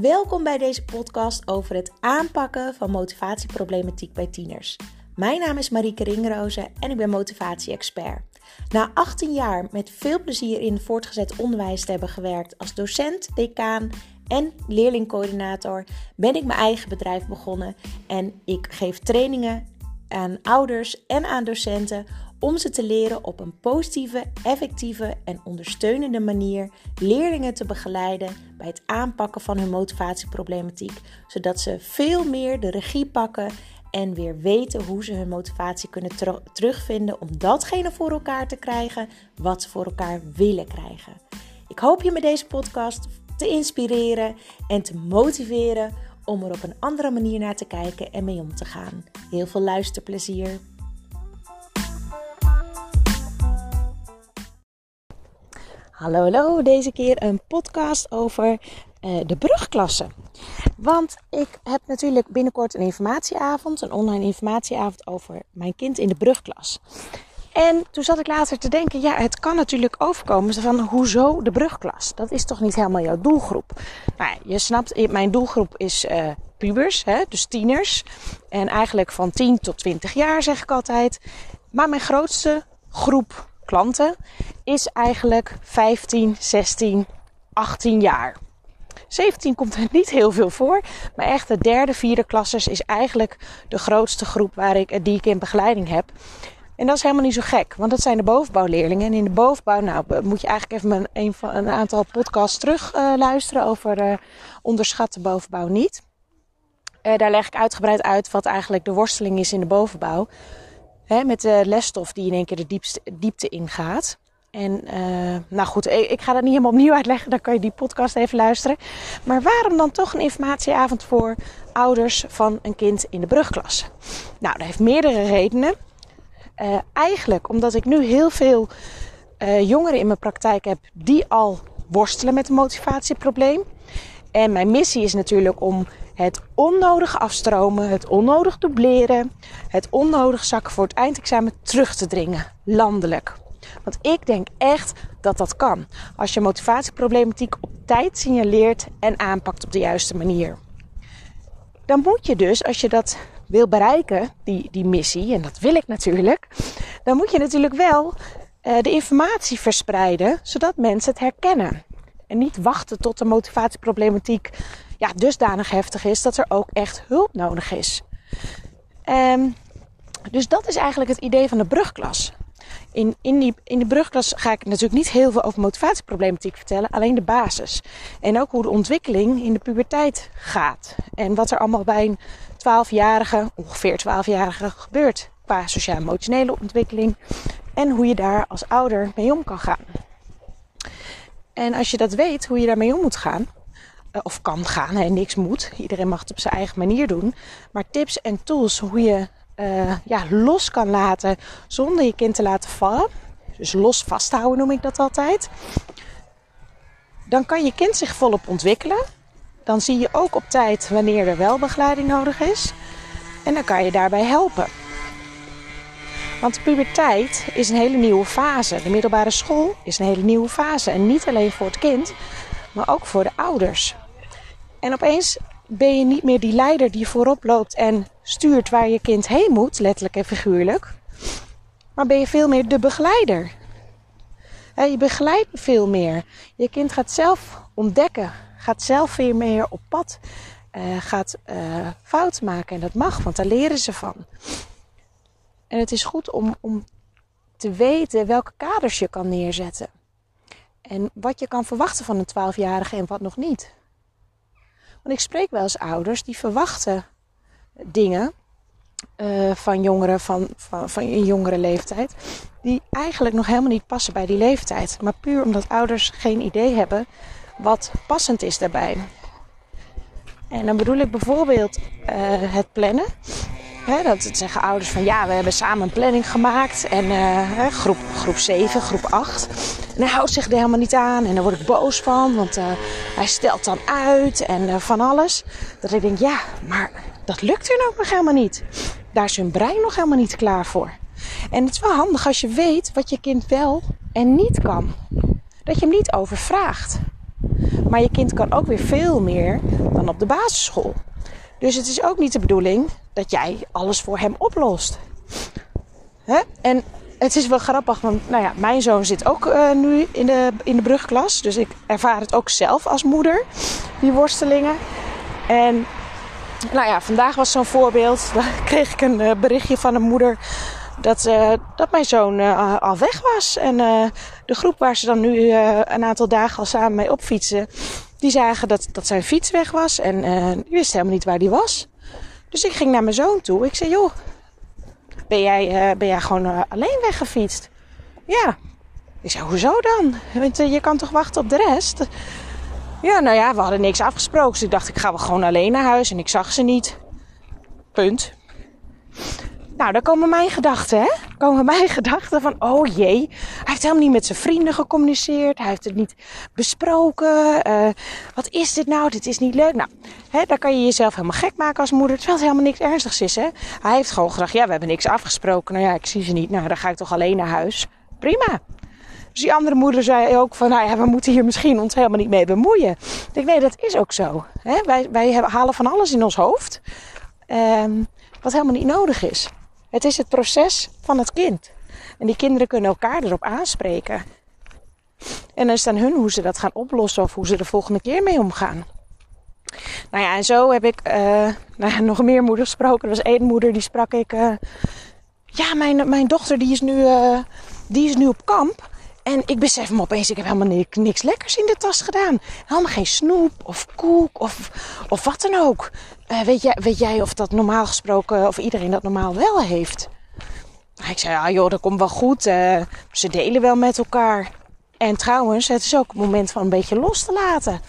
Welkom bij deze podcast over het aanpakken van motivatieproblematiek bij tieners. Mijn naam is Marieke Ringroze en ik ben motivatie-expert. Na 18 jaar met veel plezier in voortgezet onderwijs te hebben gewerkt als docent, decaan en leerlingcoördinator, ben ik mijn eigen bedrijf begonnen en ik geef trainingen aan ouders en aan docenten om ze te leren op een positieve, effectieve en ondersteunende manier leerlingen te begeleiden bij het aanpakken van hun motivatieproblematiek, zodat ze veel meer de regie pakken en weer weten hoe ze hun motivatie kunnen terugvinden om datgene voor elkaar te krijgen wat ze voor elkaar willen krijgen. Ik hoop je met deze podcast te inspireren en te motiveren om er op een andere manier naar te kijken en mee om te gaan. Heel veel luisterplezier. Hallo, hallo. Deze keer een podcast over uh, de brugklasse. Want ik heb natuurlijk binnenkort een informatieavond, een online informatieavond over mijn kind in de brugklas. En toen zat ik later te denken, ja, het kan natuurlijk overkomen van hoezo de brugklas? Dat is toch niet helemaal jouw doelgroep? Nou, je snapt, mijn doelgroep is uh, pubers, hè, dus tieners. En eigenlijk van 10 tot 20 jaar zeg ik altijd. Maar mijn grootste groep klanten is eigenlijk 15, 16, 18 jaar. 17 komt er niet heel veel voor. Maar echt de derde, vierde klassers is eigenlijk de grootste groep waar ik, die ik in begeleiding heb. En dat is helemaal niet zo gek, want dat zijn de bovenbouwleerlingen. En in de bovenbouw, nou, moet je eigenlijk even een, een aantal podcasts terug uh, luisteren over uh, onderschat de bovenbouw niet. Uh, daar leg ik uitgebreid uit wat eigenlijk de worsteling is in de bovenbouw. Hè, met de lesstof die in één keer de diepste, diepte ingaat. En uh, nou goed, ik ga dat niet helemaal opnieuw uitleggen. Dan kan je die podcast even luisteren. Maar waarom dan toch een informatieavond voor ouders van een kind in de brugklas? Nou, dat heeft meerdere redenen. Uh, eigenlijk omdat ik nu heel veel uh, jongeren in mijn praktijk heb die al worstelen met een motivatieprobleem. En mijn missie is natuurlijk om het onnodig afstromen, het onnodig dubleren, het onnodig zakken voor het eindexamen terug te dringen, landelijk. Want ik denk echt dat dat kan. Als je motivatieproblematiek op tijd signaleert en aanpakt op de juiste manier. Dan moet je dus, als je dat wil bereiken, die, die missie, en dat wil ik natuurlijk, dan moet je natuurlijk wel uh, de informatie verspreiden, zodat mensen het herkennen. En niet wachten tot de motivatieproblematiek ja, dusdanig heftig is dat er ook echt hulp nodig is. Um, dus dat is eigenlijk het idee van de brugklas. In, in, die, in de brugklas ga ik natuurlijk niet heel veel over motivatieproblematiek vertellen, alleen de basis. En ook hoe de ontwikkeling in de puberteit gaat. En wat er allemaal bij een 12-jarige, ongeveer 12-jarige, gebeurt qua sociaal-emotionele ontwikkeling. En hoe je daar als ouder mee om kan gaan. En als je dat weet, hoe je daarmee om moet gaan, of kan gaan, hè, niks moet. Iedereen mag het op zijn eigen manier doen. Maar tips en tools hoe je uh, ja, los kan laten zonder je kind te laten vallen. Dus los vasthouden noem ik dat altijd. Dan kan je kind zich volop ontwikkelen. Dan zie je ook op tijd wanneer er wel begeleiding nodig is. En dan kan je daarbij helpen. Want de puberteit is een hele nieuwe fase. De middelbare school is een hele nieuwe fase. En niet alleen voor het kind, maar ook voor de ouders. En opeens ben je niet meer die leider die voorop loopt en stuurt waar je kind heen moet, letterlijk en figuurlijk. Maar ben je veel meer de begeleider. je begeleidt veel meer. Je kind gaat zelf ontdekken, gaat zelf veel meer op pad, uh, gaat uh, fout maken. En dat mag, want daar leren ze van. En het is goed om, om te weten welke kaders je kan neerzetten. En wat je kan verwachten van een 12-jarige en wat nog niet. Want ik spreek wel eens ouders die verwachten dingen uh, van jongeren van, van, van een jongere leeftijd. Die eigenlijk nog helemaal niet passen bij die leeftijd. Maar puur omdat ouders geen idee hebben wat passend is daarbij. En dan bedoel ik bijvoorbeeld uh, het plannen dat zeggen ouders van ja, we hebben samen een planning gemaakt. En uh, groep, groep 7, groep 8. En hij houdt zich er helemaal niet aan. En daar word ik boos van, want uh, hij stelt dan uit en uh, van alles. Dat ik denk, ja, maar dat lukt hun ook nog helemaal niet. Daar is hun brein nog helemaal niet klaar voor. En het is wel handig als je weet wat je kind wel en niet kan. Dat je hem niet overvraagt. Maar je kind kan ook weer veel meer dan op de basisschool. Dus het is ook niet de bedoeling dat jij alles voor hem oplost. Hè? En het is wel grappig, want nou ja, mijn zoon zit ook uh, nu in de, in de brugklas. Dus ik ervaar het ook zelf als moeder, die worstelingen. En nou ja, vandaag was zo'n voorbeeld. Daar kreeg ik een uh, berichtje van een moeder dat, uh, dat mijn zoon al weg was. En de groep waar ze dan nu een aantal dagen al samen mee opfietsen, die zagen dat, dat zijn fiets weg was. En die wisten helemaal niet waar die was. Dus ik ging naar mijn zoon toe. Ik zei, joh, ben jij, uh, ben jij gewoon uh, alleen weggefietst? Ja. Ik zei, hoezo dan? Want uh, je kan toch wachten op de rest? Ja, nou ja, we hadden niks afgesproken. Dus ik dacht, ik ga wel gewoon alleen naar huis. En ik zag ze niet. Punt. Nou, dan komen mijn gedachten, hè? Komen mijn gedachten van, oh jee, hij heeft helemaal niet met zijn vrienden gecommuniceerd. Hij heeft het niet besproken. Uh, wat is dit nou? Dit is niet leuk. Nou, hè, daar kan je jezelf helemaal gek maken als moeder. Terwijl het helemaal niks ernstigs is, hè? Hij heeft gewoon gedacht, ja, we hebben niks afgesproken. Nou ja, ik zie ze niet. Nou, dan ga ik toch alleen naar huis. Prima. Dus die andere moeder zei ook van, nou ja, we moeten hier misschien ons helemaal niet mee bemoeien. Ik denk, nee, dat is ook zo. Hè? Wij, wij halen van alles in ons hoofd. Um, wat helemaal niet nodig is. Het is het proces van het kind. En die kinderen kunnen elkaar erop aanspreken. En dan is het aan hun hoe ze dat gaan oplossen of hoe ze de volgende keer mee omgaan. Nou ja, en zo heb ik uh, nou ja, nog meer moeders gesproken. Er was één moeder die sprak ik. Uh, ja, mijn, mijn dochter die is, nu, uh, die is nu op kamp. En ik besef me opeens, ik heb helemaal niks, niks lekkers in de tas gedaan. Helemaal geen snoep of koek of, of wat dan ook. Uh, weet, jij, weet jij of dat normaal gesproken, of iedereen dat normaal wel heeft? Ik zei, ja joh, dat komt wel goed. Uh, ze delen wel met elkaar. En trouwens, het is ook het moment van een beetje los te laten.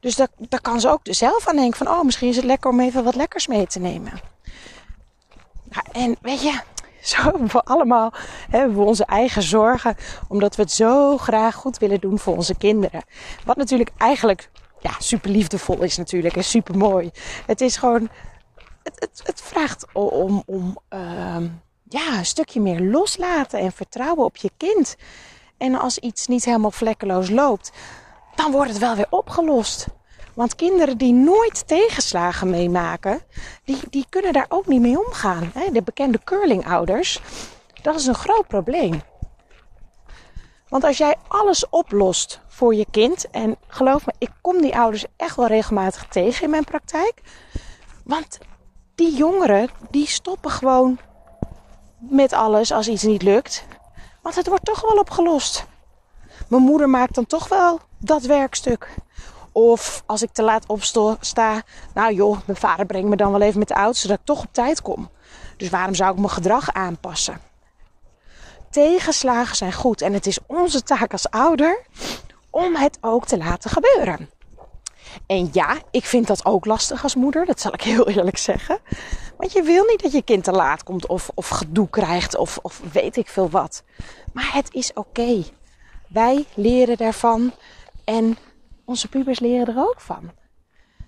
Dus daar, daar kan ze ook zelf aan denken van, oh, misschien is het lekker om even wat lekkers mee te nemen. En weet je, zo hebben we allemaal hebben onze eigen zorgen, omdat we het zo graag goed willen doen voor onze kinderen. Wat natuurlijk eigenlijk ja, super liefdevol is natuurlijk en super mooi. Het is gewoon, het, het, het vraagt om, om uh, ja, een stukje meer loslaten en vertrouwen op je kind. En als iets niet helemaal vlekkeloos loopt, dan wordt het wel weer opgelost. Want kinderen die nooit tegenslagen meemaken, die, die kunnen daar ook niet mee omgaan. De bekende curlingouders, dat is een groot probleem. Want als jij alles oplost voor je kind, en geloof me, ik kom die ouders echt wel regelmatig tegen in mijn praktijk. Want die jongeren, die stoppen gewoon met alles als iets niet lukt. Want het wordt toch wel opgelost. Mijn moeder maakt dan toch wel dat werkstuk. Of als ik te laat opsta, nou joh, mijn vader brengt me dan wel even met de auto zodat ik toch op tijd kom. Dus waarom zou ik mijn gedrag aanpassen? Tegenslagen zijn goed en het is onze taak als ouder om het ook te laten gebeuren. En ja, ik vind dat ook lastig als moeder, dat zal ik heel eerlijk zeggen. Want je wil niet dat je kind te laat komt of, of gedoe krijgt of, of weet ik veel wat. Maar het is oké. Wij leren daarvan en onze pubers leren er ook van.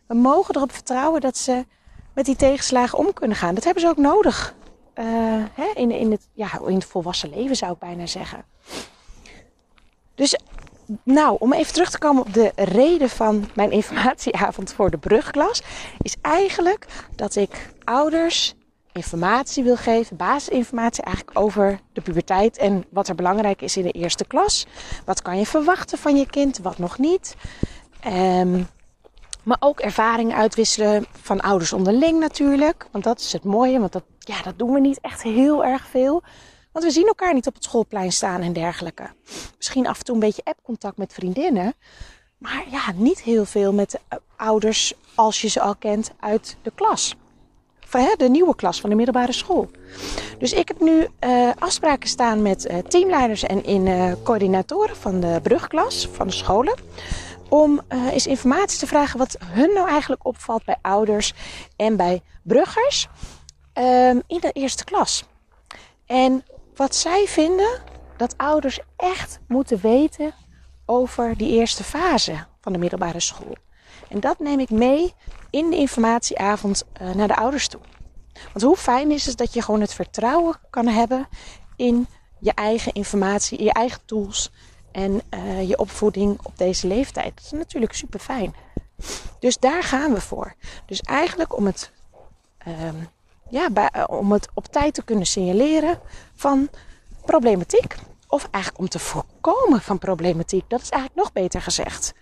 We mogen erop vertrouwen dat ze met die tegenslagen om kunnen gaan. Dat hebben ze ook nodig. Uh, hè, in, in, het, ja, in het volwassen leven zou ik bijna zeggen. Dus nou, om even terug te komen op de reden van mijn informatieavond voor de brugklas, is eigenlijk dat ik ouders informatie wil geven, basisinformatie eigenlijk over de puberteit en wat er belangrijk is in de eerste klas. Wat kan je verwachten van je kind, wat nog niet. Um, maar ook ervaringen uitwisselen van ouders onderling natuurlijk. Want dat is het mooie, want dat, ja, dat doen we niet echt heel erg veel. Want we zien elkaar niet op het schoolplein staan en dergelijke. Misschien af en toe een beetje appcontact met vriendinnen. Maar ja, niet heel veel met de ouders als je ze al kent uit de klas de nieuwe klas van de middelbare school. Dus ik heb nu uh, afspraken staan met uh, teamleiders en in coördinatoren van de brugklas van de scholen. Om eens informatie te vragen wat hun nou eigenlijk opvalt bij ouders en bij bruggers ehm, in de eerste klas. En wat zij vinden dat ouders echt moeten weten over die eerste fase van de middelbare school. En dat neem ik mee in de informatieavond uh, naar de ouders toe. Want hoe fijn is het dat je gewoon het vertrouwen kan hebben in je eigen informatie, in je eigen tools en eh, je opvoeding op deze leeftijd. Dat is natuurlijk super fijn. Dus daar gaan we voor. Dus eigenlijk om het, ehm, ja, eh, om het op tijd te kunnen signaleren van problematiek. Of eigenlijk om te voorkomen van problematiek. Dat is eigenlijk nog beter gezegd.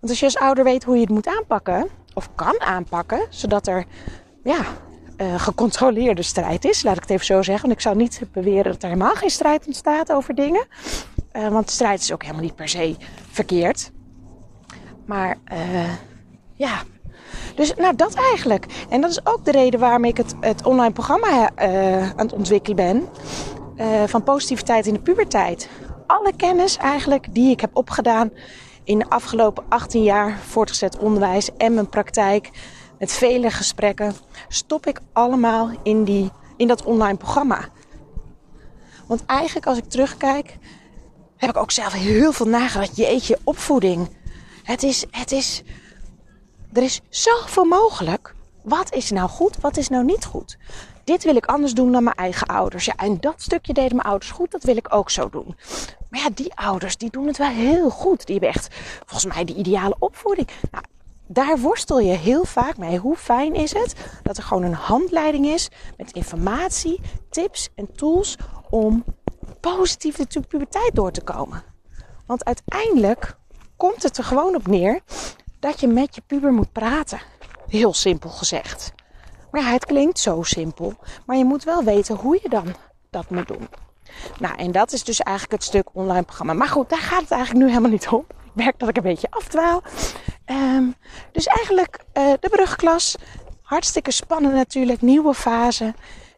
Want als je als ouder weet hoe je het moet aanpakken, of kan aanpakken, zodat er ja, uh, gecontroleerde strijd is, laat ik het even zo zeggen. Want ik zou niet beweren dat er helemaal geen strijd ontstaat over dingen. Uh, want strijd is ook helemaal niet per se verkeerd. Maar uh, ja, dus nou dat eigenlijk. En dat is ook de reden waarom ik het, het online programma aan het ontwikkelen ben. Van positiviteit in de puberteit. Alle kennis eigenlijk die ik heb opgedaan in de afgelopen 18 jaar voortgezet onderwijs en mijn praktijk met vele gesprekken, stop ik allemaal in, die, in dat online programma. Want eigenlijk als ik terugkijk, heb ik ook zelf heel veel nagedacht. Jeetje, opvoeding. Het is, het is, er is zoveel mogelijk. Wat is nou goed, wat is nou niet goed? Dit wil ik anders doen dan mijn eigen ouders. Ja, en dat stukje deden mijn ouders goed, dat wil ik ook zo doen. Maar ja, die ouders, die doen het wel heel goed. Die hebben echt, volgens mij, de ideale opvoeding. Nou, daar worstel je heel vaak mee. Hoe fijn is het dat er gewoon een handleiding is met informatie, tips en tools om positief de puberteit door te komen. Want uiteindelijk komt het er gewoon op neer dat je met je puber moet praten. Heel simpel gezegd. Ja, het klinkt zo simpel. Maar je moet wel weten hoe je dan dat moet doen. Nou, en dat is dus eigenlijk het stuk online programma. Maar goed, daar gaat het eigenlijk nu helemaal niet om. Ik merk dat ik een beetje afdwaal. Um, dus eigenlijk uh, de brugklas. Hartstikke spannend natuurlijk. Nieuwe fase.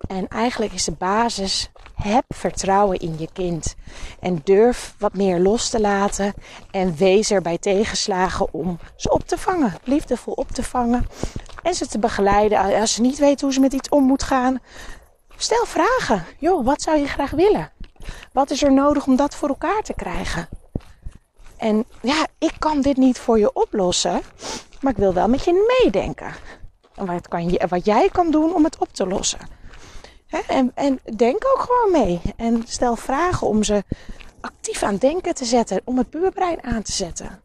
En eigenlijk is de basis. Heb vertrouwen in je kind. En durf wat meer los te laten. En wees er bij tegenslagen om ze op te vangen. Liefdevol op te vangen. En ze te begeleiden. Als ze niet weten hoe ze met iets om moet gaan. Stel vragen. Joh, wat zou je graag willen? Wat is er nodig om dat voor elkaar te krijgen? En ja, ik kan dit niet voor je oplossen, maar ik wil wel met je meedenken. En wat, kan je, wat jij kan doen om het op te lossen. En, en denk ook gewoon mee. En stel vragen om ze actief aan denken te zetten, om het puurbrein aan te zetten.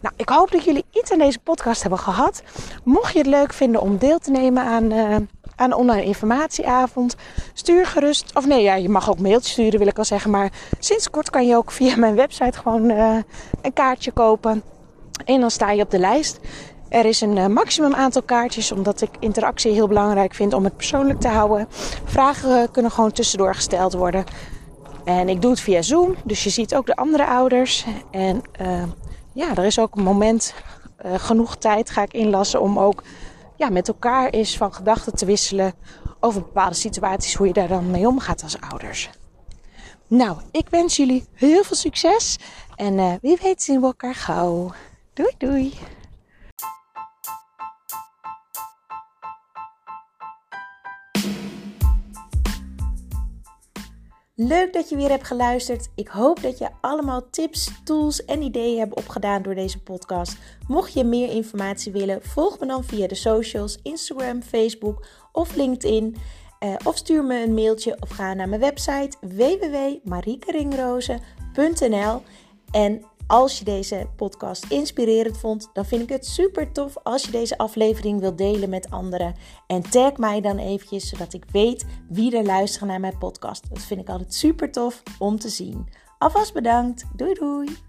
Nou, ik hoop dat jullie iets aan deze podcast hebben gehad. Mocht je het leuk vinden om deel te nemen aan, uh, aan de online informatieavond, stuur gerust. Of nee, ja, je mag ook mailtjes sturen, wil ik al zeggen. Maar sinds kort kan je ook via mijn website gewoon uh, een kaartje kopen. En dan sta je op de lijst. Er is een uh, maximum aantal kaartjes, omdat ik interactie heel belangrijk vind om het persoonlijk te houden. Vragen kunnen gewoon tussendoor gesteld worden. En ik doe het via Zoom, dus je ziet ook de andere ouders. En ja, er is ook een moment, uh, genoeg tijd ga ik inlassen om ook ja, met elkaar eens van gedachten te wisselen over bepaalde situaties, hoe je daar dan mee omgaat als ouders. Nou, ik wens jullie heel veel succes en uh, wie weet zien we elkaar gauw. Doei doei! Leuk dat je weer hebt geluisterd. Ik hoop dat je allemaal tips, tools en ideeën hebt opgedaan door deze podcast. Mocht je meer informatie willen, volg me dan via de socials, Instagram, Facebook of LinkedIn. Uh, of stuur me een mailtje of ga naar mijn website www.mariekeringrozen.nl en als je deze podcast inspirerend vond, dan vind ik het super tof als je deze aflevering wilt delen met anderen. En tag mij dan eventjes, zodat ik weet wie er luisteren naar mijn podcast. Dat vind ik altijd super tof om te zien. Alvast bedankt. Doei doei!